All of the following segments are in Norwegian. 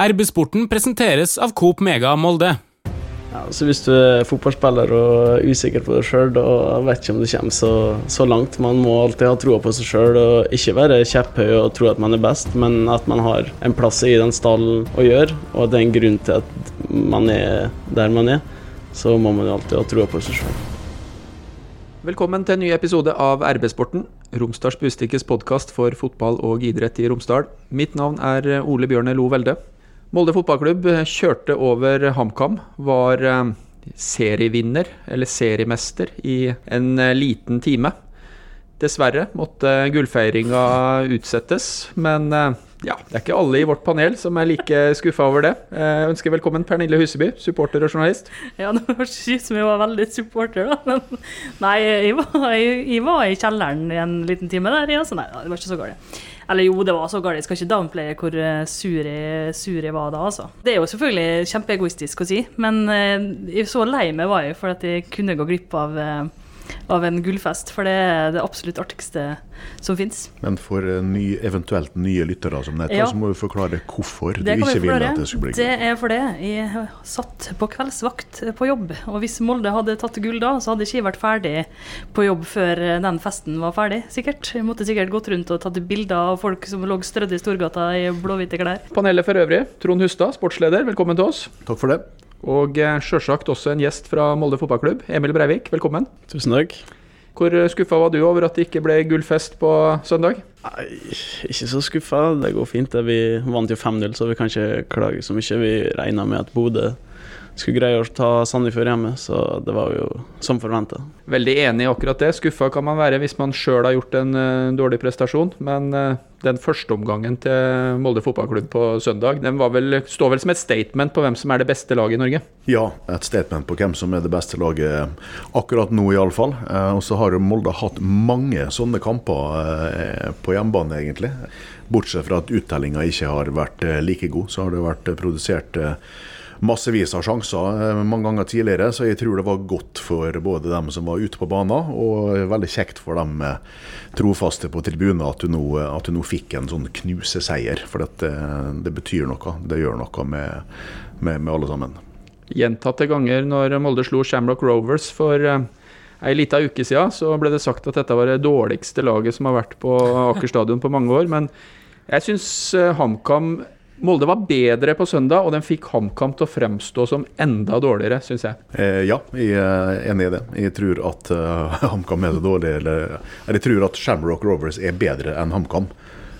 RB-sporten presenteres av Coop Mega Molde. Ja, så Hvis du er fotballspiller og er usikker på deg sjøl, da vet ikke om du kommer så, så, langt. Man må alltid ha troa på seg sjøl og ikke være kjepphøy og tro at man er best, men at man har en plass i den stallen å gjøre, og at det er en grunn til at man er der man er. Så må man alltid ha troa på seg sjøl. Velkommen til en ny episode av RB-sporten, Romsdals Bustikkes podkast for fotball og idrett i Romsdal. Mitt navn er Ole Bjørne Lo Velde. Molde fotballklubb kjørte over HamKam. Var eh, serievinner, eller seriemester, i en eh, liten time. Dessverre måtte gullfeiringa utsettes, men eh, ja, det er ikke alle i vårt panel som er like skuffa over det. Jeg ønsker velkommen Pernille Huseby, supporter og journalist. Ja, det høres ut som jeg var veldig supporter, da. Men nei, jeg var, jeg, jeg var, i kjelleren en liten time der, ja, så nei, det var ikke så galt. Eller jo, det var så galt. Jeg skal ikke downplaye hvor eh, sur jeg, sur jeg, var da, altså. Det er jo selvfølgelig kjempeegoistisk å si, men jeg så lei meg var jeg for at jeg kunne gå glipp av eh, av en gullfest, for det er det absolutt artigste som fins. Men for eh, ny, eventuelt nye lyttere som dette, ja. så må du forklare hvorfor du ikke vil at det skulle bli gull. Det er fordi jeg satt på kveldsvakt på jobb, og hvis Molde hadde tatt gull da, så hadde jeg ikke vært ferdig på jobb før den festen var ferdig, sikkert. Jeg måtte sikkert gått rundt og tatt bilder av folk som lå strødd i Storgata i blåhvite klær. Panelet for øvrig, Trond Hustad, sportsleder, velkommen til oss. Takk for det. Og eh, sjølsagt også en gjest fra Molde fotballklubb. Emil Breivik, velkommen. Tusen takk. Hvor eh, skuffa var du over at det ikke ble gullfest på søndag? Nei, ikke så skuffa. Det går fint. Vi vant jo 5-0, så vi kan ikke klage så mye. Vi regna med at Bodø skulle greie å ta Sandefjord hjemme, så det var jo som forventa. Veldig enig i akkurat det. Skuffa kan man være hvis man sjøl har gjort en uh, dårlig prestasjon, men uh, den første omgangen til Molde fotballklubb på søndag den vel, står vel som et statement på hvem som er det beste laget i Norge? Ja, et statement på hvem som er det beste laget akkurat nå, iallfall. Uh, og så har Molde hatt mange sånne kamper uh, på hjemmebane, egentlig. Bortsett fra at uttellinga ikke har vært like god, så har det vært produsert massevis av sjanser eh, mange ganger tidligere, så jeg tror det var godt for både dem som var ute på banen, og veldig kjekt for dem trofaste på tribunen at, nå, at du nå fikk en sånn knuseseier. For det, det betyr noe. Det gjør noe med, med, med alle sammen. Gjentatte ganger når Molde slo Shamrock Rovers for eh, ei lita uke siden, så ble det sagt at dette var det dårligste laget som har vært på Aker stadion på mange år. Men jeg syns eh, HamKam Molde var bedre på søndag, og den fikk HamKam til å fremstå som enda dårligere, syns jeg. Eh, ja, jeg er enig i det. Jeg tror at uh, HamKam er det dårlige, eller, jeg tror at Shamrock Rovers er bedre enn HamKam.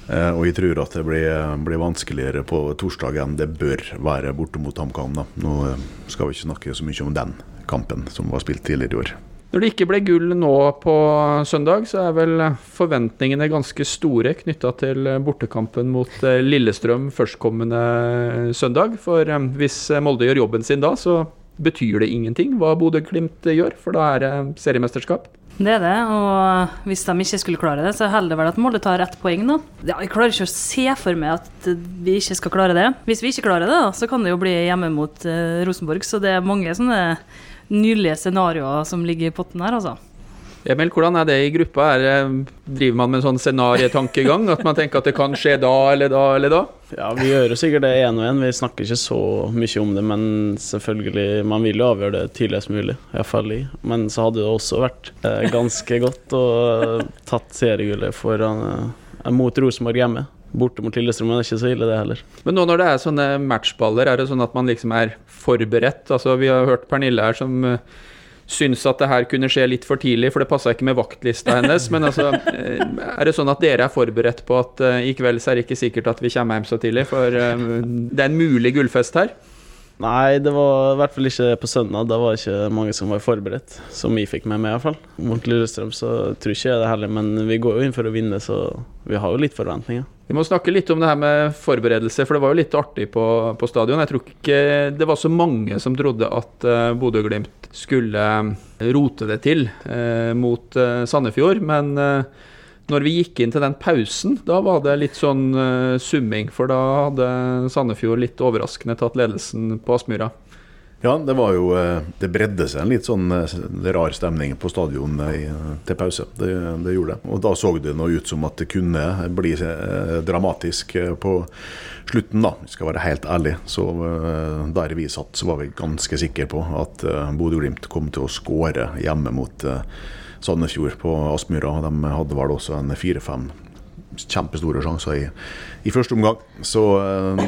Uh, og jeg tror at det blir, blir, vanskeligere på torsdag enn det bør være borte mot HamKam. Nå uh, skal vi ikke snakke så mye om den kampen som var spilt tidligere i år. Når det ikke ble gull nå på søndag, så er vel forventningene ganske store knytta til bortekampen mot eh, Lillestrøm førstkommende søndag. For eh, hvis Molde gjør jobben sin da, så betyr det ingenting hva Bodø-Glimt gjør, for da er det seriemesterskap. Det er det, og hvis de ikke skulle klare det, så heller vel at Molde tar ett poeng, da. Ja, jeg klarer ikke å se for meg at vi ikke skal klare det. Hvis vi ikke klarer det, da, så kan det jo bli hjemme mot uh, Rosenborg, så det er mange sånne nydelige scenarioer som ligger i potten her, altså. Emil, hvordan er det i gruppa? Er, driver man med en sånn scenarietankegang? At man tenker at det kan skje da eller da eller da? Ja, vi gjør jo sikkert det én og én. Vi snakker ikke så mye om det. Men selvfølgelig, man vil jo avgjøre det tidligst mulig. Iallfall i. Men så hadde det også vært eh, ganske godt å tatt seriegullet foran eh, mot Rosenborg hjemme. Borte mot Lillestrøm er ikke så ille, det heller. Men nå når det er sånne matchballer, er det sånn at man liksom er forberedt? Altså, vi har hørt Pernille her som uh, syns at det her kunne skje litt for tidlig, for det passa ikke med vaktlista hennes. Men altså, uh, er det sånn at dere er forberedt på at uh, i kveld så er det ikke sikkert at vi kommer hjem så tidlig? For det er en mulig gullfest her? Nei, det var i hvert fall ikke på søndag. Da var det ikke mange som var forberedt. Som vi fikk med meg, iallfall. Mot Lillestrøm så tror ikke jeg det heller, men vi går jo inn for å vinne, så vi har jo litt forventninger. Vi må snakke litt om det her med forberedelse, for det var jo litt artig på, på stadion. Jeg tror ikke det var så mange som trodde at uh, Bodø-Glimt skulle rote det til uh, mot uh, Sandefjord, men uh, når vi gikk inn til den pausen, da var det litt sånn uh, summing. For da hadde Sandefjord litt overraskende tatt ledelsen på Aspmyra. Ja, det var jo eh, Det bredde seg en litt sånn eh, rar stemning på stadion til pause. Det, det, gjorde det. Og da så det nå ut som at det kunne bli dramatisk på slutten, da. Skal være helt ærlig. Så der vi satt, så var vi ganske sikre på at Bodø-Glimt kom til å skåre hjemme mot Sandefjord på Aspmyra. De hadde vel også en fire-fem kjempestore sjanser i, i, første omgang. Så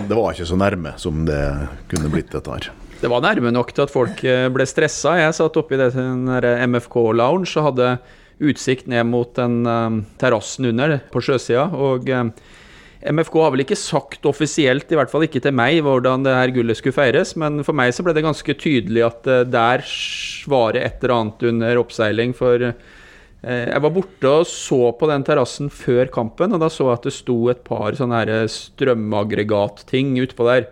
det var ikke så nærme som det kunne blitt, dette her. Det var nærme nok til at folk eh, ble stressa. Jeg satt oppe i den MFK-lounge og hadde utsikt ned mot den um, terrassen under på sjøsida. Og MFK har vel ikke sagt offisielt, i hvert fall ikke til meg, hvordan det her gullet skulle feires, men for meg så ble det ganske tydelig at uh, der var det et eller annet under oppseiling. For uh, jeg var borte og så på den terrassen før kampen, og da så jeg at det sto et par sånne strømaggregatting utpå der.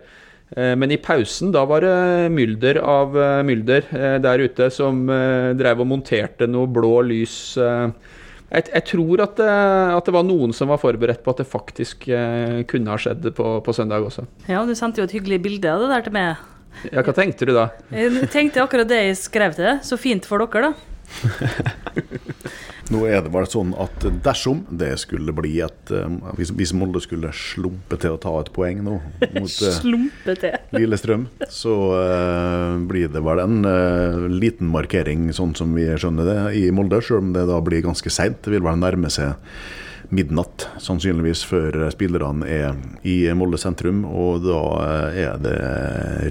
Eh, men i pausen, da var det mylder av eh, mylder eh, der ute som drev og monterte noe blå lys. Jeg, jeg tror at det, at det, var noen som var forberedt på at det faktisk kunne ha skjedd på, på søndag også. Ja, du sendte jo et hyggelig bilde av det der til meg. Ja, Hva tenkte du da? Jeg tenkte akkurat det jeg skrev til deg. Så fint for dere, da. Nå er det bare sånn at dersom det skulle bli et um, hvis, Molde skulle slumpe til å ta et poeng nå mot uh, Lillestrøm, så uh, blir det vel en liten markering, sånn som vi skjønner det, i Molde. Selv om det da blir ganske seint. Det vil vel nærme seg midnatt, sannsynligvis før spillerne er i Molde sentrum. Og da er det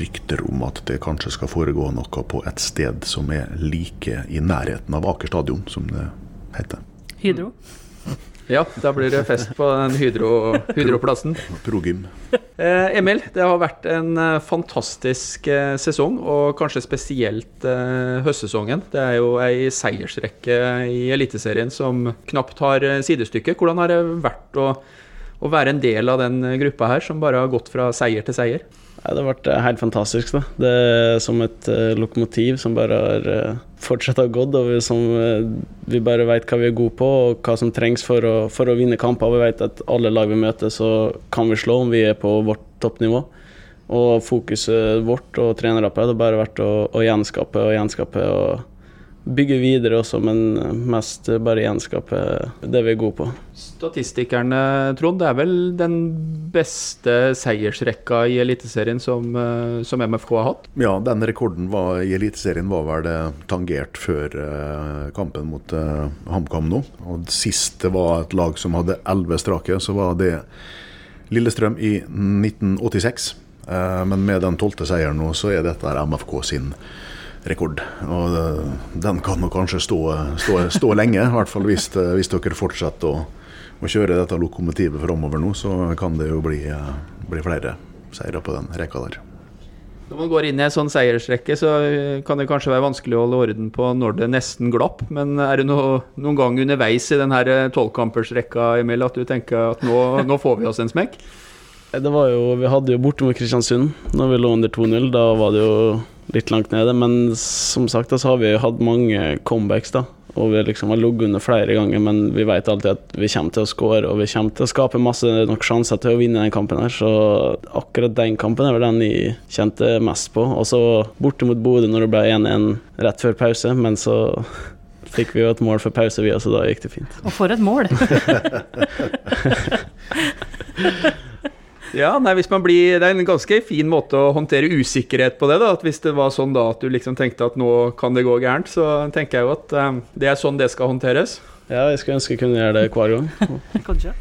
rykter om at det kanskje skal foregå noe på et sted som er like i nærheten av Aker stadion som det heter. Hydro? Ja, da blir det fest på den hydro, Hydroplassen. Progym. Eh, Emil, det har vært en eh, fantastisk eh, sesong, og kanskje spesielt eh, høstsesongen. Det er jo ei seiersrekke i Eliteserien som knapt har eh, sidestykke. Hvordan har det vært å, å være en del av den gruppa her, som bare har gått fra seier til seier? Ja, det vært eh, helt fantastisk. da. Det er som et uh, lokomotiv som bare har uh, fortsatt å gå, og vi, som, uh, vi bare vet hva vi er gode på og hva som trengs for å, for å vinne kamper. Vi vet at alle lag vi møter, så kan vi slå om vi er på vårt toppnivå. Og fokuset vårt og trenerappet har bare vært å, å gjenskape og gjenskape. og bygge videre også, men mest bare gjenskape det vi er gode på. Statistikerne, Trond, det er vel den beste seiersrekka i Eliteserien som, eh, som, MFK har hatt? Ja, den rekorden var, i Eliteserien var vel tangert før kampen mot HamKam nå. Og Sist det var et lag som hadde elleve strake, så var det Lillestrøm i 1986. Uh, men med den tolvte seieren nå, så er dette MFK sin rekord. Og eh, den kan nok kanskje stå, stå, stå lenge, i hvert fall hvis, eh, hvis dere fortsetter å, å, kjøre dette lokomotivet framover nå, så kan det jo bli, eh, bli flere seire på den rekka der. Når man går inn i en sånn seiersrekke, så kan det kanskje være vanskelig å holde orden på når det nesten glapp. Men er det noe, noen gang underveis i denne tolvkampersrekka Emil, at du tenker at nå, nå får vi oss en smekk? Det var jo, Vi hadde jo borte mot Kristiansund når vi lå under 2-0. Da var det jo litt langt nede. Men som sagt så har vi hatt mange comebacks, da. Og vi liksom har ligget under flere ganger, men vi vet alltid at vi kommer til å score og vi kommer til å skape masse nok sjanser til å vinne den kampen her. Så akkurat den kampen er vel den jeg kjente mest på. Og så borte mot Bodø når det ble 1-1 rett før pause, men så fikk vi jo et mål for pause, vi, så da gikk det fint. Og for et mål! Ja, nei, hvis man blir, Det er en ganske fin måte å håndtere usikkerhet på det. da, at Hvis det var sånn da at du liksom tenkte at nå kan det gå gærent, så tenker jeg jo at um, det er sånn det skal håndteres. Ja, jeg skulle ønske jeg kunne gjøre det hver gang. Kanskje.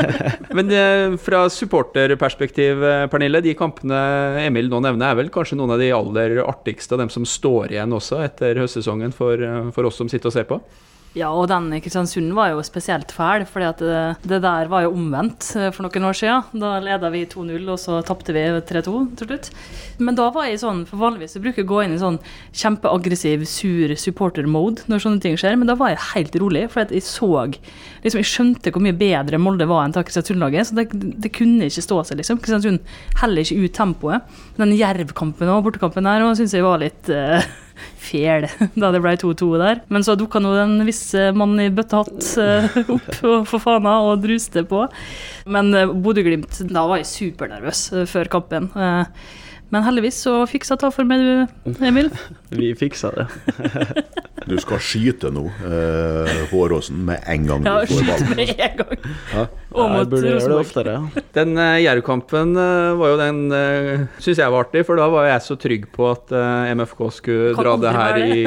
Men eh, fra supporterperspektiv, eh, Pernille, de kampene Emil nå nevner, er vel kanskje noen av de aller artigste av dem som står igjen også etter høstsesongen for, for oss som sitter og ser på? Ja, og den i Kristiansund var jo spesielt fæl, for det, det, der var jo omvendt eh, for noen år siden. Da leda vi 2-0, og så tapte vi 3-2 til slutt. Men da var jeg sånn, for vanligvis jeg bruker å gå inn i sånn kjempeaggressiv, sur supporter-mode når sånne ting skjer, men da var jeg helt rolig, for jeg så liksom, Jeg skjønte hvor mye bedre Molde var enn Kristiansund-laget, så det, det, kunne ikke stå seg, liksom. Kristiansund heller ikke ut tempoet. Den Jerv-kampen og bortekampen her syns jeg var litt uh, fæl da det ble 2-2 der. Men så dukka nå en viss mannen mann i bøttehatt eh, opp og for fana og druste på. Men eh, Bodø-Glimt, da var jeg supernervøs eh, før kampen. Men heldigvis så fiksa ta for meg du, Emil. Vi fiksa det. Du skal skyte nå, eh, Håråsen, med en gang Ja, du får skyt ballen. med en gang. Ja. Og Jeg mot burde gjøre det Rosenborg. oftere. Den uh, Jerv-kampen eh, var jo den uh, syns jeg var artig, for da var jeg så trygg på at eh, MFK skulle Kan dra det her i,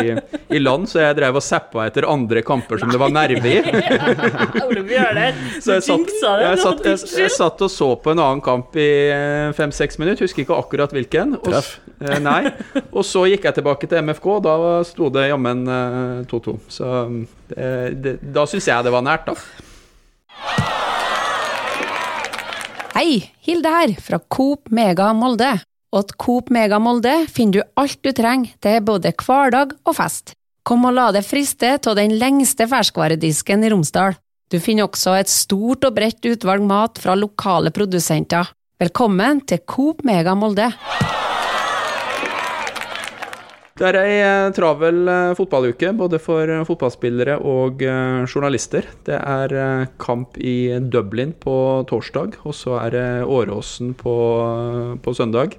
i land, så jeg drev og zappa etter andre kamper som det var nerve i. Ole Bjørner, du Så jeg satt, jinxa det. jeg, satt, jeg, jeg satt og så på en annen kamp i fem-seks minutter, husker ikke akkurat hvilken. Og, s- eh, nei. Og så gikk jeg tilbake til MFK, og da sto det jammen eh, 2-2. Så eh, det, da syns jeg det var nært, da. Hei, Hilde her, fra Coop Mega Molde. Og til Coop Mega Molde finner du alt du trenger til både hverdag og fest. Kom og la deg friste av den lengste ferskvaredisken i Romsdal. Du finner også et stort og bredt utvalg mat fra lokale produsenter. Velkommen til Coop Mega Molde. Det er ei eh, travel eh, fotballuke, både for eh, fotballspillere og journalister. Det er kamp i Dublin på torsdag, og så er det Åråsen på, på søndag.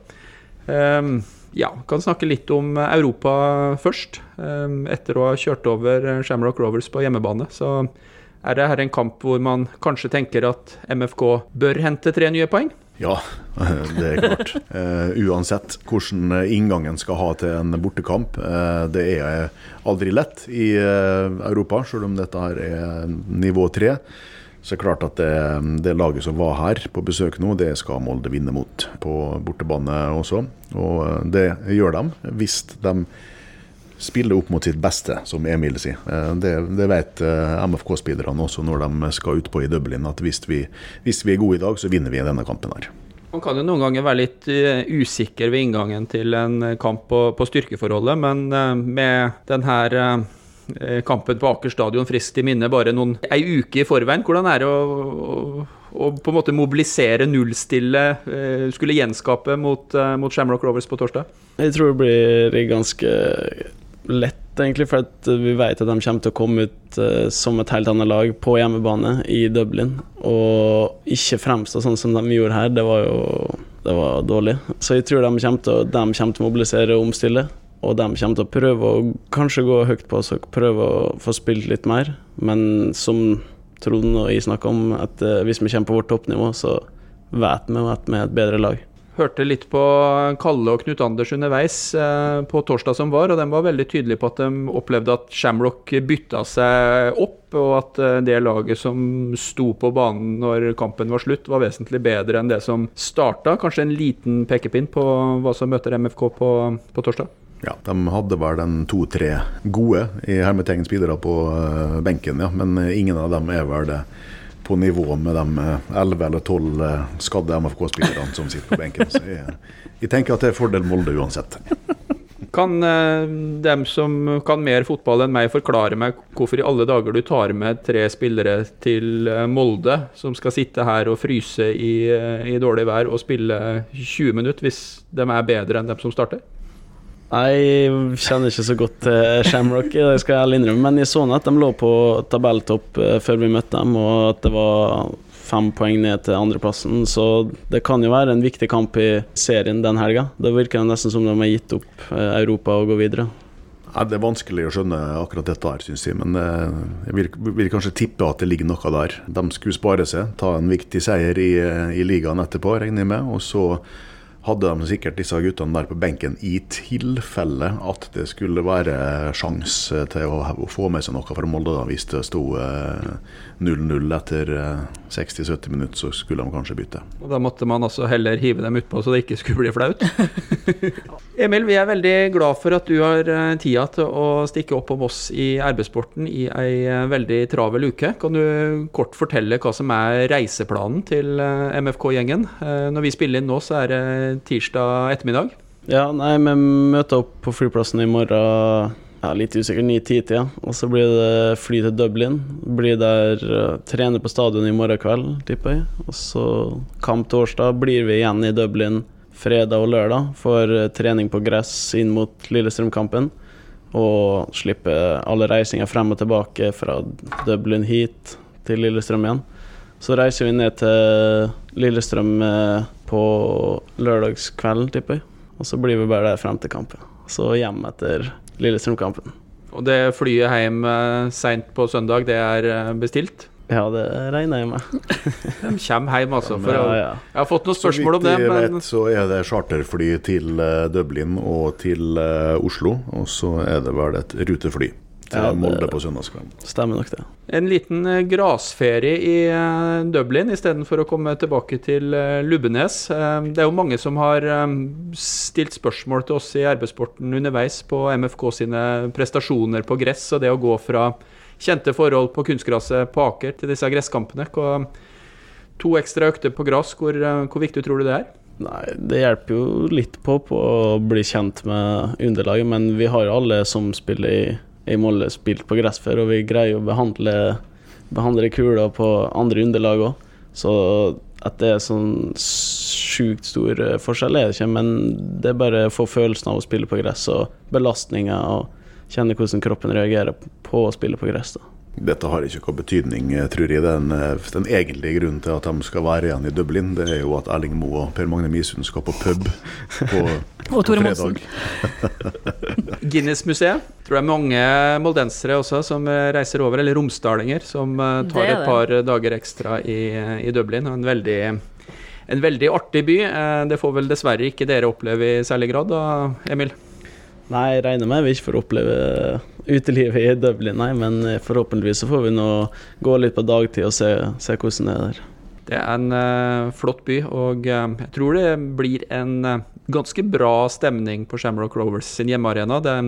Um, ja, kan snakke litt om Europa først. Ehm, etter å ha kjørt over Shamrock Rovers på hjemmebane, så er det her en kamp hvor man kanskje tenker at MFK bør hente tre nye poeng. Ja, det er klart. Uh, uansett hvordan inngangen skal ha til en bortekamp. Uh, det er aldri lett i uh, Europa, selv om dette her er nivå tre. Så er klart at det, det laget som var her på besøk nå, det skal Molde vinne mot på bortebane også. Og eh, det gjør de hvis de spiller opp mot sitt beste, som Emil sier. Eh, Det, det vet eh, MFK-spillerne også når de skal utpå i Dublin, at hvis vi, hvis vi er gode i dag, så vinner vi denne kampen her. Man kan jo noen ganger være litt eh, usikker ved inngangen til en kamp på, på styrkeforholdet, men med denne kampen på Aker stadion friskt i minne bare noen, ei uke i forveien, hvordan er det å, å, og på en måte mobilisere nullstille, skulle gjenskape mot, mot Shamrock Rovers på torsdag? Jeg tror det blir ganske lett, egentlig, for vi vet at de kommer til å komme ut uh, som et helt annet lag på hjemmebane i Dublin. Og ikke fremstå sånn som de gjorde her, det var jo det var dårlig. Så jeg tror de kommer til å, de kommer til å mobilisere og omstille. Og de kommer til å prøve å kanskje gå høyt på oss og prøve å få spilt litt mer. Men som Trond og jeg snakka om, at eh, hvis vi kommer på vårt toppnivå, så vet vi at vi er et bedre lag. Hørte litt på Kalle og Knut Anders underveis eh, på torsdag som var, og de var veldig tydelige på at de opplevde at Shamrock bytta seg opp, og at eh, det laget som sto på banen når kampen var slutt, var vesentlig bedre enn det som starta. Kanskje en liten pekepinn på hva som møter MFK på, på torsdag? Ja, De hadde vel den to-tre gode i hermetegn spillere på eh, benken, ja. Men ingen av dem er vel det på nivå med de elleve eller tolv skadde MFK-spillerne som sitter på benken. Så jeg, jeg tenker at det er fordel Molde uansett. Kan eh, dem som kan mer fotball enn meg, forklare meg hvorfor i alle dager du tar med tre spillere til eh, Molde, som skal sitte her og fryse i, eh, i dårlig vær og spille 20 minutter, hvis de er bedre enn dem som starter? Jeg kjenner ikke så godt til Shamrock, det skal jeg ærlig innrømme, men jeg så at de lå på tabelltopp eh, før vi møtte dem, og at det var fem poeng ned til andreplassen, så det kan jo være en viktig kamp i serien den helga. Da virker det nesten som de har gitt opp eh, Europa og går videre. Ja, det er vanskelig å skjønne akkurat dette her, syns jeg. Men eh, jeg vil, vil kanskje tippe at det ligger noe der. De skulle spare seg, ta en viktig seier i, i ligaen etterpå, regner jeg med. Og så hadde de sikkert disse guttene der på benken i tilfelle at det skulle være sjanse til å, å få med seg noe fra Molde. da, Hvis det sto eh, 0-0 etter eh, 60-70 minutter, så skulle de kanskje bytte. Og Da måtte man altså heller hive dem utpå så det ikke skulle bli flaut. Emil, vi er veldig glad for at du har eh, tida til å stikke opp om oss i arbeidssporten i ei eh, veldig travel uke. Kan du kort fortelle hva som er reiseplanen til eh, MFK-gjengen? Eh, Når vi spiller inn nå, så er det tirsdag ettermiddag. Ja, nei, vi møter opp på flyplassen i morgen ja, litt usikker, 9-10-tida. Og så blir det fly til Dublin. Blir der uh, trene på stadion i morgen kveld, tipper jeg. Og så kamp torsdag. Blir vi igjen i Dublin fredag og lørdag for uh, trening på gress inn mot Lillestrøm-kampen. og slippe alle reisinger frem og tilbake fra Dublin hit til Lillestrøm igjen. Så reiser vi ned til Lillestrøm eh, på lørdagskvelden, tipper jeg. Og så blir vi bare der frem til kampen. Så hjem etter Lillestrøm-kampen. Og det flyet hjem eh, seint på søndag, det er eh, bestilt? Ja, det regner jeg med. De kommer hjem, altså. For Ja, ja. jeg har fått noen spørsmål om vidt det, jeg men vet, så er det charterfly til Dublin og til Oslo. Og så er det vel et rutefly til Molde på søndagskvelden. Stemmer nok det. en liten eh, grasferie i eh, Dublin istedenfor å komme tilbake til eh, Lubbenes. Det er jo mange som har stilt spørsmål til oss i arbeidssporten underveis på MFK sine prestasjoner på gress, og det å gå fra kjente forhold på kunstgraset på Aker til disse gresskampene. To ekstra økter på gress, hvor, hvor viktig tror du det er? Nei, det hjelper jo litt på på å bli kjent med underlaget, men vi har jo alle som spiller i, i Molde, spilt på gress før, og vi greier å behandle, behandle kuler på andre underlag òg. Så at det er sånn sjukt stor eh, forskjell er det ikke, men det er bare å få følelsen av å spille på gress og belastninger og kjenne hvordan kroppen reagerer på å spille på gress. da. Dette har ikke noen betydning, eh, tror jeg. Den, eh, den egentlige grunnen til at de skal være igjen i Dublin, det er jo at Erling Moe og Per Magne Misund skal på pub på, på fredag. Guinness-museet. Tror det er mange moldensere også som eh, reiser over, eller romsdalinger, som Det tar et par dager ekstra i, i Dublin. Og en veldig, en veldig artig by. Det får vel dessverre ikke dere oppleve i særlig grad, da, Emil? Nei, jeg regner med vi ikke får oppleve utelivet i Dublin, nei, men forhåpentligvis så får vi nå gå litt på dagtid og se, se hvordan det er der. Det er en uh, flott by, og uh, jeg tror det blir en uh, ganske bra stemning på Shamrock Rovers sin hjemmearena. Det er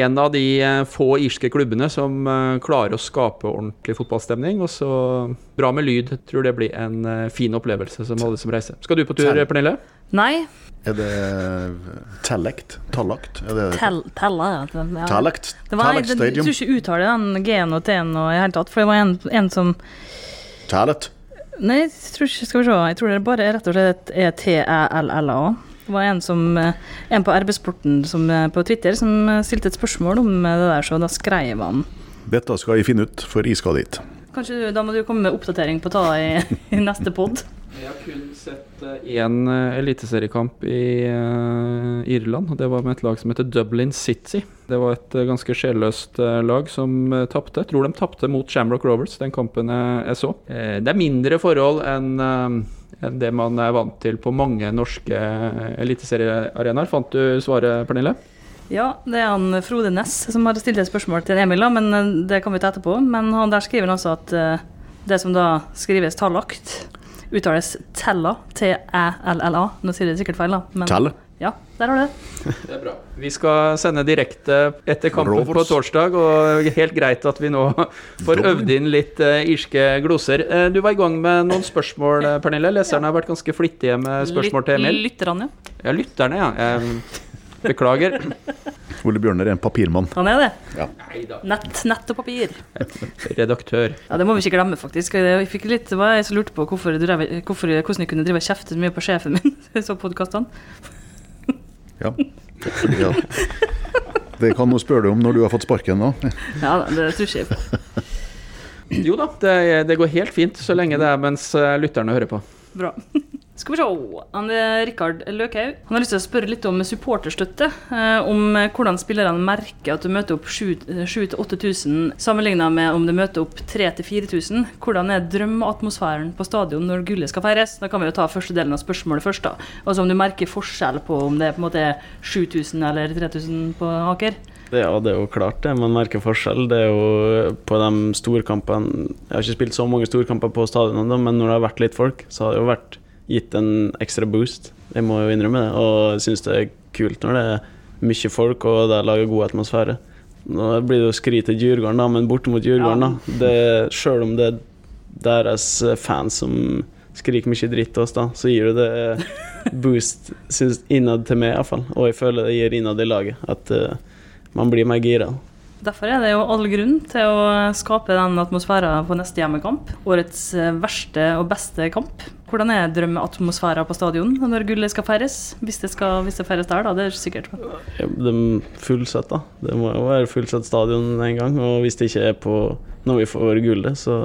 en, av de eh, få irske klubbene som eh, klarer å skape ordentlig fotballstemning. Og så bra med lyd. Tror det blir en eh, fin opplevelse som alle som reiser. Skal du på tur, Pernille? Nei, Er det tellekt? Tallakt? Tell, tella, ja. Tellekt? Tallakt? Stadium. jeg, tror ikke uttaler den G-en og T-en og i hele tatt, for det var en, en som Tallet? Nei, jeg tror ikke, skal vi se. Jeg tror det bare rett og slett er T-E-L-L-A. Det var en, som, eh, en på RB-sporten eh, på Twitter som eh, stilte et spørsmål om det der, så da skrev han Dette skal jeg finne ut, for jeg skal dit. Kanskje du, da må du komme med oppdatering på ta i, i neste pod. Jeg har kun sett én eliteseriekamp i eh, Irland, og det var med et lag som heter Dublin City. Det var et eh, ganske sjelløst eh, lag som uh, tapte. Tror de tapte mot Shamrock Rovers, den kampen jeg, jeg så. Eh, det er mindre forhold enn eh, enn det man er vant til på mange norske eh, eliteseriearenaer. Fant du svaret, Pernille? Ja, det er han Frode Næss som har stilt et spørsmål til Emil, da, men eh, det kan vi ta etterpå. Men han der skriver altså at eh, det som da skrives tallagt, uttales tella, T-æ-l-l-a. Nå sier jeg det sikkert feil, da. Men, Tell? Ja, der har du det. Det er bra. Vi skal sende direkte etter kampen Rovers. på torsdag, og helt greit at vi nå får øvd inn litt uh, irske gloser. Uh, du var i gang med noen spørsmål, Pernille. Leserne har vært ganske flittige med spørsmål til Emil. Lyt- Lytterne, ja. Ja, lytterne, ja. Eh, beklager. Ole Bjørner er en papirmann. Han er det. Ja. Nett, nett og papir. Redaktør. Ja, Det må vi ikke glemme, faktisk. Jeg fikk litt, det var jeg som lurte på hvorfor, drev, hvorfor, hvordan jeg kunne drive og kjefte så mye på sjefen min. så podkastene. Ja. Fordi at Det kan hun spørre deg om når du har fått sparken, da. Ja, det tror ikke jeg på. Jo da, det, det går helt fint så lenge det er mens eh, lytterne hører på. Bra. Skal vi se. Han er Rikard Løkhaug. Han har lyst til å spørre litt om supporterstøtte. eh, Om hvordan spillerne merker at du møter opp 7000-8000 sammenligna med om du møter opp 3000-4000. Hvordan er drømmeatmosfæren på stadion når gullet skal feires? Da kan vi jo ta første delen av spørsmålet først. da. Altså om du merker forskjell på om det er på en måte 7000 eller 3000 på Aker. Det, ja, det er jo klart det. Man merker forskjell. Det er jo på de storkampene Jeg har ikke spilt så mange storkamper på stadionene, men når det har vært litt folk, så har det jo vært gitt en ekstra boost. Jeg må jo innrømme det. Og jeg syns det er kult når det er mye folk og det lager god atmosfære. Nå blir det jo skri til Djurgården, da, men borte mot Djurgården, da. Sjøl om det er deres fans som skriker mye dritt til oss, da, så gir det boost synes, innad til meg, iallfall. Og jeg føler det gir innad i laget. At eh, man blir mer gira. Derfor er det jo all grunn til å skape den atmosfæren på neste hjemmekamp. Årets eh, verste og beste kamp. Hvordan er drømmeatmosfæren på stadion når gullet skal feires? Hvis det, skal, hvis det feires der, da. Det er sikkert. Ja, Det er fullsatt, da. Det må jo være fullsatt stadion en gang. Og hvis det ikke er på når vi får gullet, så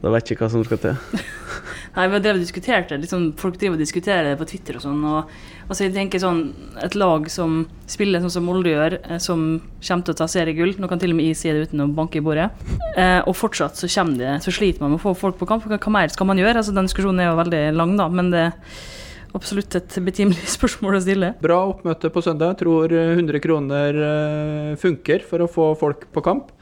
da vet jeg ikke hva som skal til. Nei, vi har drevet og diskutert det. Liksom, folk driver og diskuterer det på Twitter og sånn. Og, altså, jeg tenker sånn Et lag som spiller sånn som Molde gjør, eh, som kommer til å ta seriegull Nå kan til og med jeg si det uten å banke i bordet. Eh, og fortsatt så kommer det Så sliter man med å få folk på kamp. Hva, hva mer skal man gjøre? Altså, den diskusjonen er jo veldig lang, da. Men det er absolutt et betimelig spørsmål å stille. Bra oppmøte på søndag. Tror 100 kroner eh, funker for å få folk på kamp.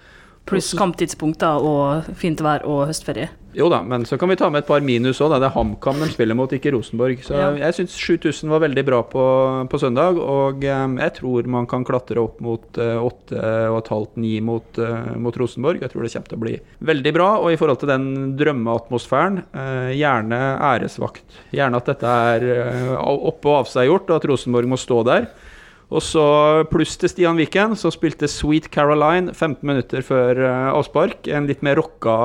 Pluss kamptidspunkt da, og fint vær og høstferie. Jo da, men så kan vi ta med et par minus òg. Det er HamKam de spiller mot, ikke Rosenborg. Så Ja. jeg syns 7000 var veldig bra på, på søndag. Og eh, jeg tror man kan klatre opp mot eh, 8,5-9 mot, eh, mot Rosenborg. Jeg tror det kommer til å bli veldig bra. Og i forhold til den drømmeatmosfæren, gjerne æresvakt. Gjerne at dette er oppe og avseggjort, og at Rosenborg må stå der. Og så pluss til Stian Viken, så spilte Sweet Caroline 15 minutter før eh, avspark. En litt mer rocka,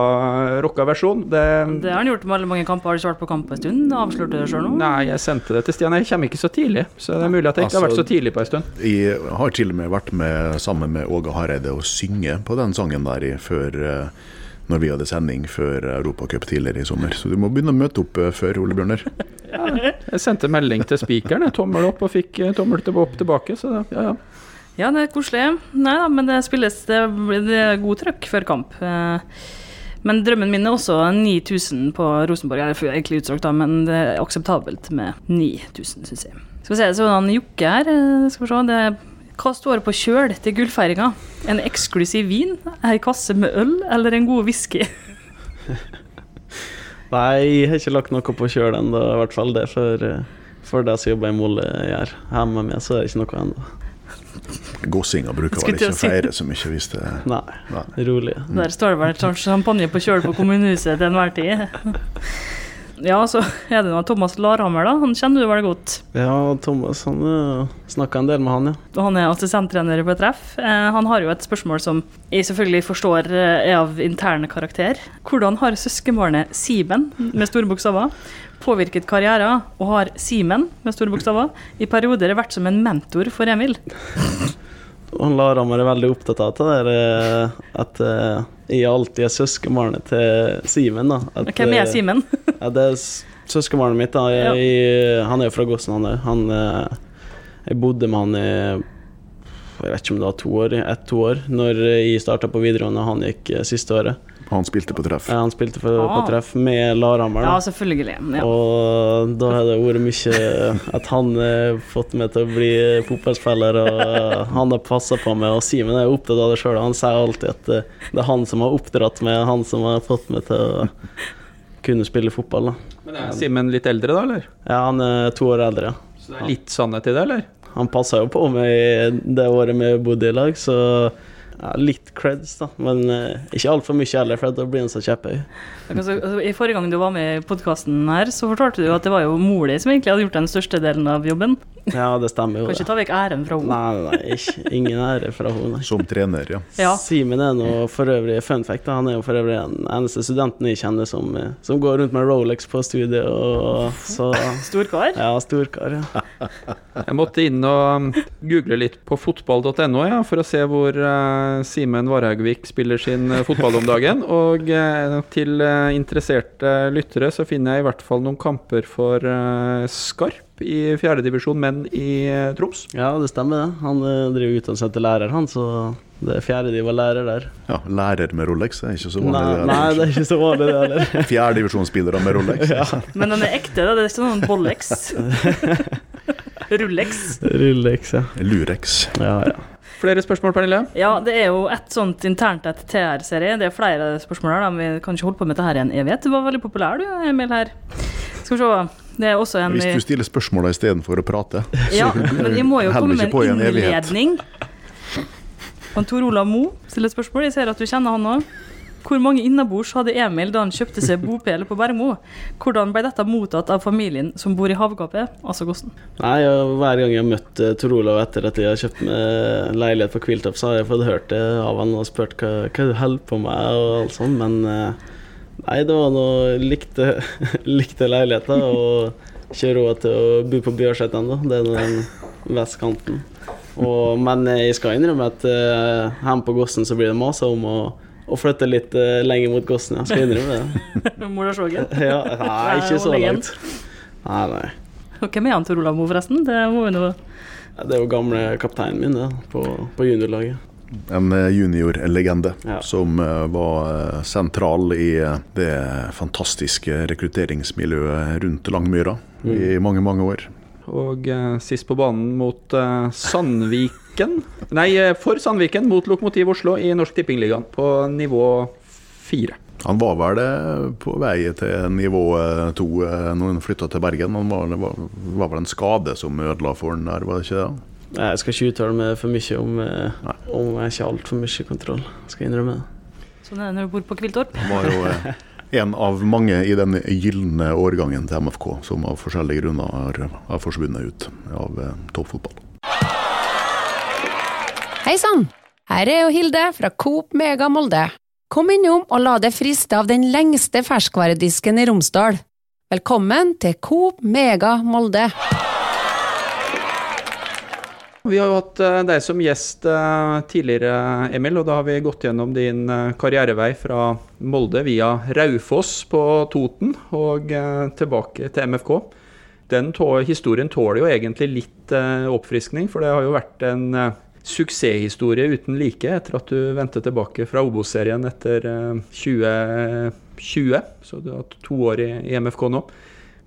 rocka versjon. Det, Det har han gjort med alle mange kamper. Har du svart på kamp en stund? Avslørte du det sjøl nå? Nei, jeg sendte det til Stian. Jeg kommer ikke så tidlig. Så det er mulig at jeg ikke har vært så tidlig på en stund. Jeg har til og med vært med sammen med Åge Hareide og synge på den sangen der før eh, når vi hadde sending før Europacup tidligere i sommer. Så du må begynne å møte opp eh, før, Ole Bjørner. Jeg sendte melding til spikeren, tommel opp, og fikk eh, tommel opp tilbake. Så ja, ja. Ja, det er koselig. Nei da, men det spilles Det, det er god trøkk før kamp. Eh, Men drømmen min er også 9000 på Rosenborg. Jeg er egentlig utsolgt, da, men det er akseptabelt med 9000, syns jeg. Skal vi se, så han Jokke her. Skal vi se. Det er hva står på kjøl til gullfeiringa? En eksklusiv vin? Ei kasse med øl? Eller en god whisky? Nei, jeg har ikke lagt noe på kjøl ennå, i hvert fall. Det for, eh, for det som jobber i Molde gjør. Hjemme med så er det ikke noe ennå. Gossinga bruker vel ikke å feire så mye hvis det Nei, Nei. rolig. Der står det vel et champagne på kjøl på kommunehuset til enhver tid. Ja, så er det noe Thomas Larhammer, da. Han kjenner du vel godt. Ja, Thomas han uh, snakka en del med han, ja. Han er assistenttrener på treff. Eh, han har jo et spørsmål som jeg selvfølgelig forstår eh, er av interne karakter. Hvordan har søskenbarnet Simen, med store bokstaver, påvirket karrieren, og har Simen, med store bokstaver, i perioder vært som en mentor for Emil? Og han Laramar er veldig opptatt av det der eh, at eh, jeg alltid er søskenbarnet til Simen. Hvem er eh, Simen? Ja, det er søskenbarnet mitt. da. Jeg, jeg, han er jo fra Gossen, han òg. Eh, jeg bodde med han i jeg vet ikke om det var to år, ett-to år, når jeg starta på videregående og han gikk eh, siste året. Han spilte på treff. Ja, Han spilte for, på Ah. treff med Larhammer. Ja, selvfølgelig. Ja. Og da har det vært mye at han har fått meg til å bli fotballspiller, og eh, han har passa på meg. Og Simen er opptatt av det sjøl, han sier alltid at eh, det er han som har oppdratt meg, han som har fått meg til å kunne spille fotball. da. Men er Simen litt eldre, da, eller? Ja, han er to år eldre. ja. Så det er litt sannhet i det, eller? Han passa jo på meg det året vi bodde i lag, så ja, litt creds, da. Men uh, ikke altfor mye heller, for da blir han så kjepphøy. Altså, altså, I Forrige gang du var med i podkasten her, så fortalte du at det var jo mor di som egentlig hadde gjort den største delen av jobben. Ja, det stemmer jo. Kan ikke ta vekk æren fra henne. Nei, nei, nei ikke, ingen ære fra henne. Som trener, ja. Ja. Simen er nå for øvrig fun fact, da. han er jo for øvrig den eneste studenten jeg kjenner som, eh, som går rundt med Rolex på studiet. Og, så Storkar. ja, storkar. Ja. Jeg måtte inn og um, google litt på fotball.no ja, for å se hvor eh, Simen Varhaugvik spiller sin eh, fotball om dagen. Og eh, til eh, interesserte lyttere så finner jeg i hvert fall noen kamper for Skarp i fjerdedivisjon menn i Troms. ja, det stemmer det. Han driver utdannelse til lærer, han, så det er fjerde de var lærer der. ja. Lærer med Rolex det er ikke så vanlig. Nei, det, nei, det er ikke så vanlig, det heller. Fjerdedivisjonsspillere med Rolex. Men den er ekte, da. Det er ikke noen Bollex. Rolex. Rulex, ja. Lurex. ja, ja. Flere spørsmål, Pernille? Ja, det er jo et sånt internt et TR-serie. Det er flere spørsmål her. da. Vi kan ikke holde på med dette her i en evighet. Du var veldig populær, du, Emil, her. Skal vi se. Det er også en Hvis du stiller spørsmål istedenfor å prate, Ja, men jeg må jo komme med ikke på i en en innledning. Og Tor Olav Mo stiller spørsmål. Jeg ser at du kjenner han òg. Hvor mange innabords hadde Emil da han kjøpte seg bopel på Bermo? Hvordan ble dette mottatt av familien som bor i havgapet, altså Gossen? Nei, Hver gang jeg har møtt eh, Tor Olav etter at jeg har kjøpt meg leilighet på Kviltopp, så har jeg fått hørt det av han og spurt hva, hva du holder på med og alt sånt, men eh, nei, det var noe likte, likte leiligheter og ikke råd til å bo på Bjørset ennå. Det er den vestkanten. Og, men jeg skal innrømme at uh, hjemme på Gossen så blir det masa om å, å flytte litt uh, lenger mot Gossen. Jeg skal innrømme det. Molasjågen? Ja, nei, ikke så langt. Nei, nei. Og hvem er han Tor Olav Moe, forresten? Det må vi nå Det er jo gamle kapteinen min det, på, på juniorlaget. En eh, juniorlegende Ja. som eh, var sentral i det fantastiske rekrutteringsmiljøet rundt Langmyra i mange, mange år. Og eh, sist på banen mot eh, Sandviken Nei, eh, for Sandviken mot Lokomotiv Oslo i Norsk Tippingligaen på nivå fire. Han var vel på vei til nivå eh, to eh, når han flytta til Bergen. Han var, det var, var vel en skade som ødela for han der, var det ikke det? Nei, Jeg skal ikke uttale meg for mye om, om jeg ikke har altfor mye kontroll. Skal jeg innrømme det. Sånn er det når du bor på Kviltorp. Han var jo en av mange i den gylne årgangen til MFK som av forskjellige grunner har, har forsvunnet ut av eh, toppfotball. Hei sann! Her er jo Hilde fra Coop Mega Molde. Kom innom og la deg friste av den lengste ferskvaredisken i Romsdal. Velkommen til Coop Mega Molde. Vi har jo hatt eh, deg som gjest eh, tidligere, Emil, og da har vi gått gjennom din eh, karrierevei fra Molde via Raufoss på Toten og tilbake til MFK. Den historien tåler jo egentlig litt oppfriskning, for det har jo vært en suksesshistorie uten like etter at du vendte tilbake fra Obos-serien etter eh, 2020. Så du har hatt to år i MFK nå.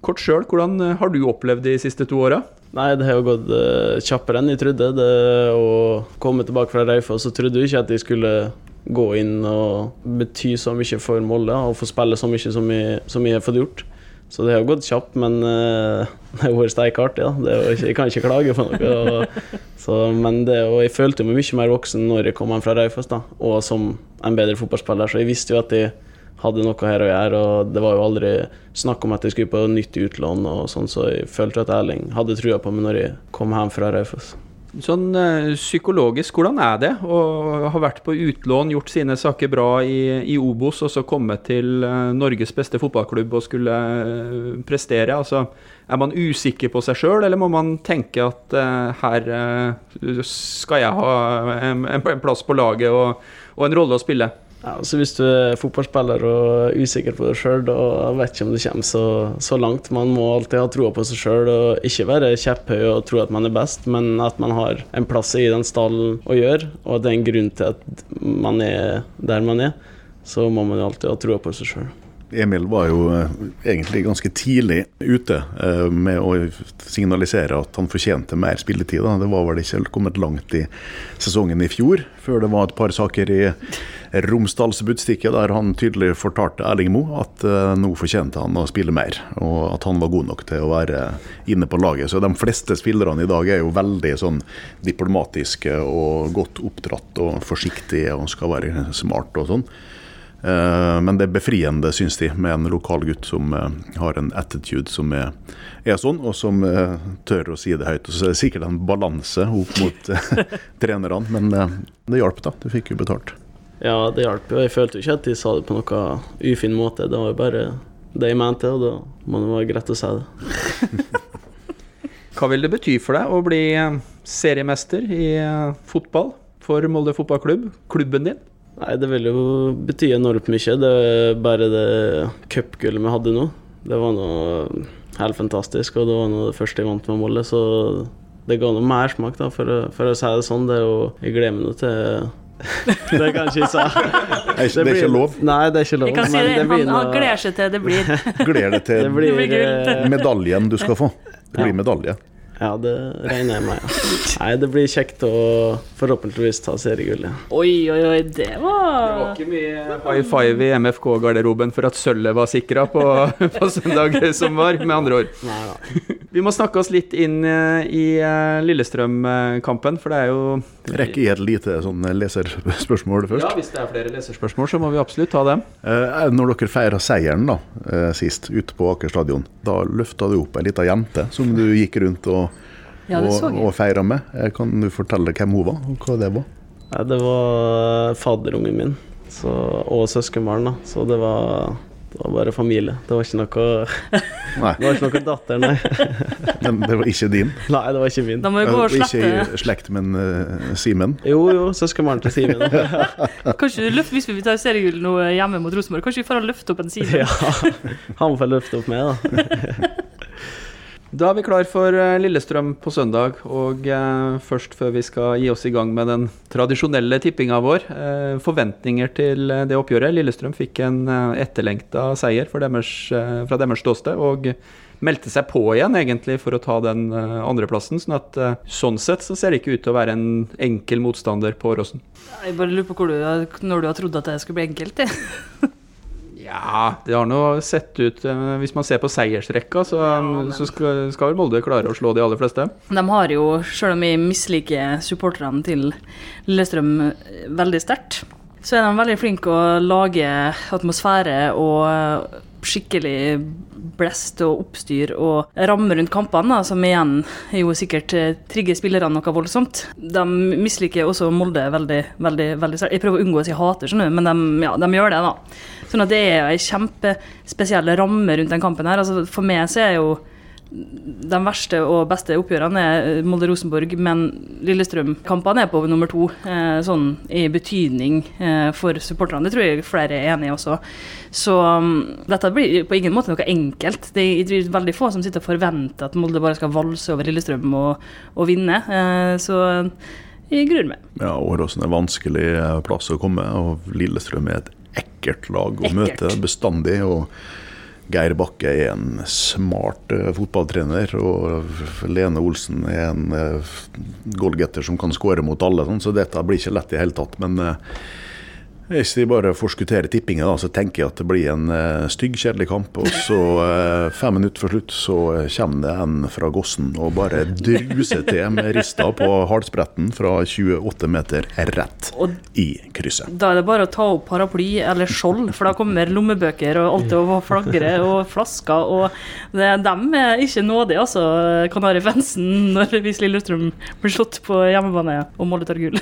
Kort sjøl, hvordan eh, har du opplevd de siste to åra? Nei, det har jo gått uh, kjappere enn jeg trodde. Det å komme tilbake fra Raufoss, så trodde jeg ikke at jeg skulle gå inn og bety så mye for Molde og få spille så mye som jeg, som jeg har fått gjort. Så det har jo gått kjapt, men uh, det har vært steikartig. Ja. Jeg kan ikke klage på noe. Og, så, men det, og jeg følte meg mye mer voksen når jeg kom hjem fra Raufoss, og som en bedre fotballspiller. Så jeg visste jo at jeg hadde noe her å gjøre, og det var jo aldri snakk om at jeg skulle på nytt utlån og sånn, så jeg følte at Erling hadde trua på meg når jeg kom hjem fra Raufoss. Sånn eh, psykologisk, hvordan er det å ha vært på utlån, gjort sine saker bra i, i Obos, og så komme til eh, Norges beste fotballklubb og skulle eh, prestere? Altså, er man usikker på seg sjøl, eller må man tenke at uh, her uh, skal jeg ha en, en plass på laget og, og en rolle å spille? Ja, så Hvis du er fotballspiller og er usikker på deg sjøl, da vet ikke om du kommer så, så langt. Man må alltid ha troa på seg sjøl og ikke være kjepphøy og tro at man er best, men at man har en plass i den stallen å gjøre, og at det er en grunn til at man er der man er. Så må man alltid ha troa på seg sjøl. Emil var jo eh, egentlig ganske tidlig ute eh, med å signalisere at han fortjente mer spilletid. Det var vel ikke kommet langt i sesongen i fjor, før det var et par saker i Romsdals Budstikke der han tydelig fortalte Erling Moe at eh, nå fortjente han å spille mer, og at han var god nok til å være inne på laget. Så de fleste spillerne i dag er jo veldig sånn diplomatiske og godt oppdratt og forsiktige og skal være smart og sånn. Eh, Men det er befriende, syns de, med en lokal gutt som eh, har en attitude som er, er sånn, og som eh, tør å si det høyt. Og så er det sikkert en balanse opp mot trenerne, men det hjalp, da. Du fikk jo betalt. Ja, det hjalp jo. Jeg følte jo ikke at de sa det på noe ufin måte. Det var jo bare det jeg mente, og da må det være greit å si det. Hva vil det bety for deg å bli seriemester i fotball for Molde fotballklubb, klubben din? Nei, det vil jo bety enormt mye. Det er bare det cupgullet vi hadde nå. Det var noe helt fantastisk, og det var noe det første jeg vant med Molde, så det ga noe mersmak, da, for, å- for å si det sånn. Det er jo, jeg gleder meg nå til Det kan jeg ikke si. Det det er ikke lov. Nei, det er ikke lov. Jeg kan si men det, han, han gleder seg til det blir. Gleder deg til Det blir medaljen du skal få. Det blir Ja. medalje. Ja, det regner jeg med. Ja. Nei, det blir kjekt å forhåpentligvis ta seriegullet. Oi, oi, oi, det var Det var ikke mye high five i MFK-garderoben for at sølvet var sikra på, på søndag som var, med andre ord. Nei da. Vi må snakke oss litt inn eh, i eh, Lillestrøm-kampen, for det er jo Rekker jeg et lite sånn leserspørsmål først? Ja, hvis det er flere leserspørsmål, så må vi absolutt ta dem. Eh, når dere feira seieren da, eh, sist ute på Aker stadion, da løfta du opp ei lita jente som du gikk rundt og, Ja, og, og feira med. Eh, Kan du fortelle hvem hun var, og hva det var? Nei, det var fadderungen min så, og søskenbarn, da. Så det var, det var bare familie. Det var ikke noe, Nei, det var ikke noe datter, nei. men det var ikke din. Nei, det var ikke min. Da må vi gå og slette. Ikke i slekt, men uh, Simen. Jo, jo, søskenbarn til Simen. Kanskje du løfter, Hvis vi tar seriegull nå hjemme mot Rosenborg, kanskje vi får løfte opp en Simen? Ja, han får løfte opp meg, da. Da er vi klar for eh, Lillestrøm på søndag. Og eh, først før vi skal gi oss i gang med den tradisjonelle tippinga vår, eh, forventninger til eh, det oppgjøret. Lillestrøm fikk en eh, etterlengta seier deres, eh, fra deres ståsted. Og meldte seg på igjen egentlig for å ta den eh, andreplassen. Sånn at eh, sånn sett så ser det ikke ut til å være en enkel motstander på Åråsen. Jeg bare lurer på du, når du har trodd at det skulle bli enkelt. det. Ja, det har nå sett ut eh, Hvis man ser på seiersrekka, så, så skal, skal vel Molde klare å slå de aller fleste. De har jo, selv om vi misliker supporterne til Lillestrøm eh, veldig sterkt, så er de veldig flinke å lage atmosfære og skikkelig blest og oppstyr og ramme rundt kampene, da, som igjen jo sikkert eh, trigger spillerne noe voldsomt. De misliker også Molde veldig, veldig, veldig. Jeg prøver å unngå å si hater, skjønner men de, ja, de gjør det, da. Sånn at det er ei kjempespesiell ramme rundt den kampen her. Altså, for meg så er jo de verste og beste oppgjørene er Molde-Rosenborg, men Lillestrøm-kampene er på nummer to, eh, sånn i betydning eh, for supporterne. Det tror jeg flere er enig i også. Så um, dette blir på ingen måte noe enkelt. Det er veldig få som sitter og forventer at Molde bare skal valse over Lillestrøm og, og vinne. Eh, så jeg gruer meg. Ja, Åråsen er vanskelig eh, plass å komme, og Lillestrøm er et ekkelt lag å Ekkelt. møte bestandig. og Geir Bakke er en smart eh, fotballtrener, og Lene Olsen er en uh, goalgetter som kan skåre mot alle, sånn, så dette blir ikke lett i hele tatt. Men eh, hvis de bare forskutterer tippingen, så tenker jeg at det blir en uh, stygg, kjedelig kamp. Og så, eh, fem minutter før slutt, så eh, kommer det en fra Gossen og bare druser til med rista på halsbretten fra 28 meter rett Og i krysset. da er det bare å ta opp paraply eller skjold, for da kommer lommebøker og alt over flagre og flasker. Og det, dem er ikke nådige, altså, Kanarifansen, når hvis Lillestrøm blir slått på hjemmebane og Molde tar gull.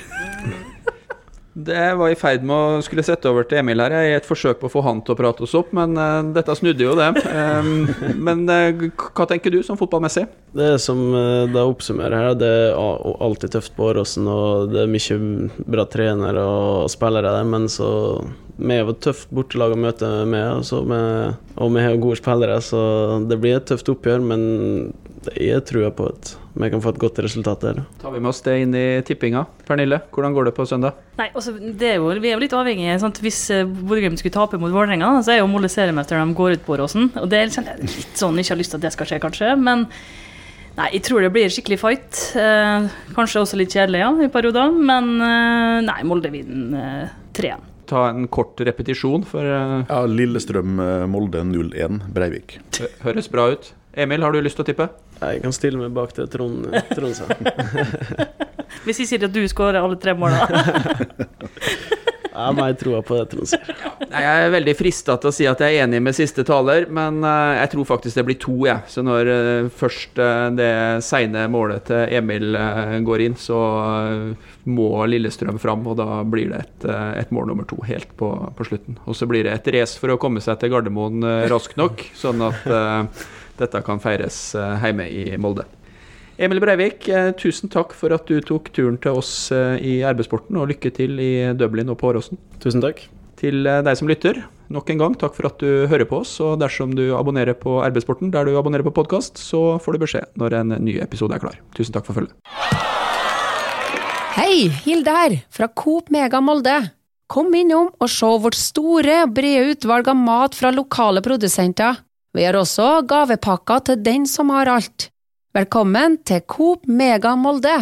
Det var i ferd med å skulle sette over til Emil her i et forsøk på å få han til å prate oss opp, men uh, dette snudde jo det. Um, men uh, hva tenker du som fotballmessig? Det som uh, det oppsummerer her, det er alltid tøft på Åråsen, og det er mye bra trenere og spillere der, men så vi er jo et tøft bortelag å møte med, og, med, og vi har gode spillere, så det blir et tøft oppgjør, men jeg tror på at vi kan få et godt resultat der. Tar vi med oss det inn i tippinga? Pernille, hvordan går det på søndag? Nei, altså, det er jo, Vi er jo litt avhengige. Sant? Hvis uh, Bodø-Glimt skulle tape mot Vålerenga, så er jo Molde seriemester når de går ut på Åråsen. Og det kjenner jeg litt sånn ikke har lyst til at det skal skje, kanskje. Men nei, jeg tror det blir skikkelig fight. Eh, kanskje også litt kjedelig, ja, i perioder. Men eh, nei, Molde vinner uh, 3-1. Ta en kort repetisjon, for Ja, Lillestrøm-Molde 0-1 Breivik. høres bra ut. Emil, har du lyst til å tippe? Jeg kan stille meg bak det Trond, Trond sa. Hvis jeg sier at du skårer alle tre målene Jeg har mer troa på det Trond sier. Jeg er veldig frista til å si at jeg er enig med siste taler, men eh, jeg tror faktisk det blir to, jeg. Så når eh, først eh, det seine målet til Emil går inn, så må Lillestrøm fram, og da blir det et, et mål nummer to helt på, på slutten. Og så blir det et race for å komme seg til Gardermoen raskt nok, sånn at dette kan feires eh, hjemme i Molde. Emil Breivik, eh, tusen takk for at du tok turen til oss eh, i RB-sporten, og lykke til i Dublin og på Åråsen. Tusen takk. Til deg som lytter, nok en gang takk for at du hører på oss. Og dersom du abonnerer på RB-sporten der du abonnerer på podkast, så får du beskjed når en ny episode er klar. Tusen takk for følget. Hei, Hilde her, fra Coop Mega Molde. Kom innom og se vårt store og brede utvalg av mat fra lokale produsenter. Vi har også gavepakker til den som har alt. Velkommen til Coop Mega Molde.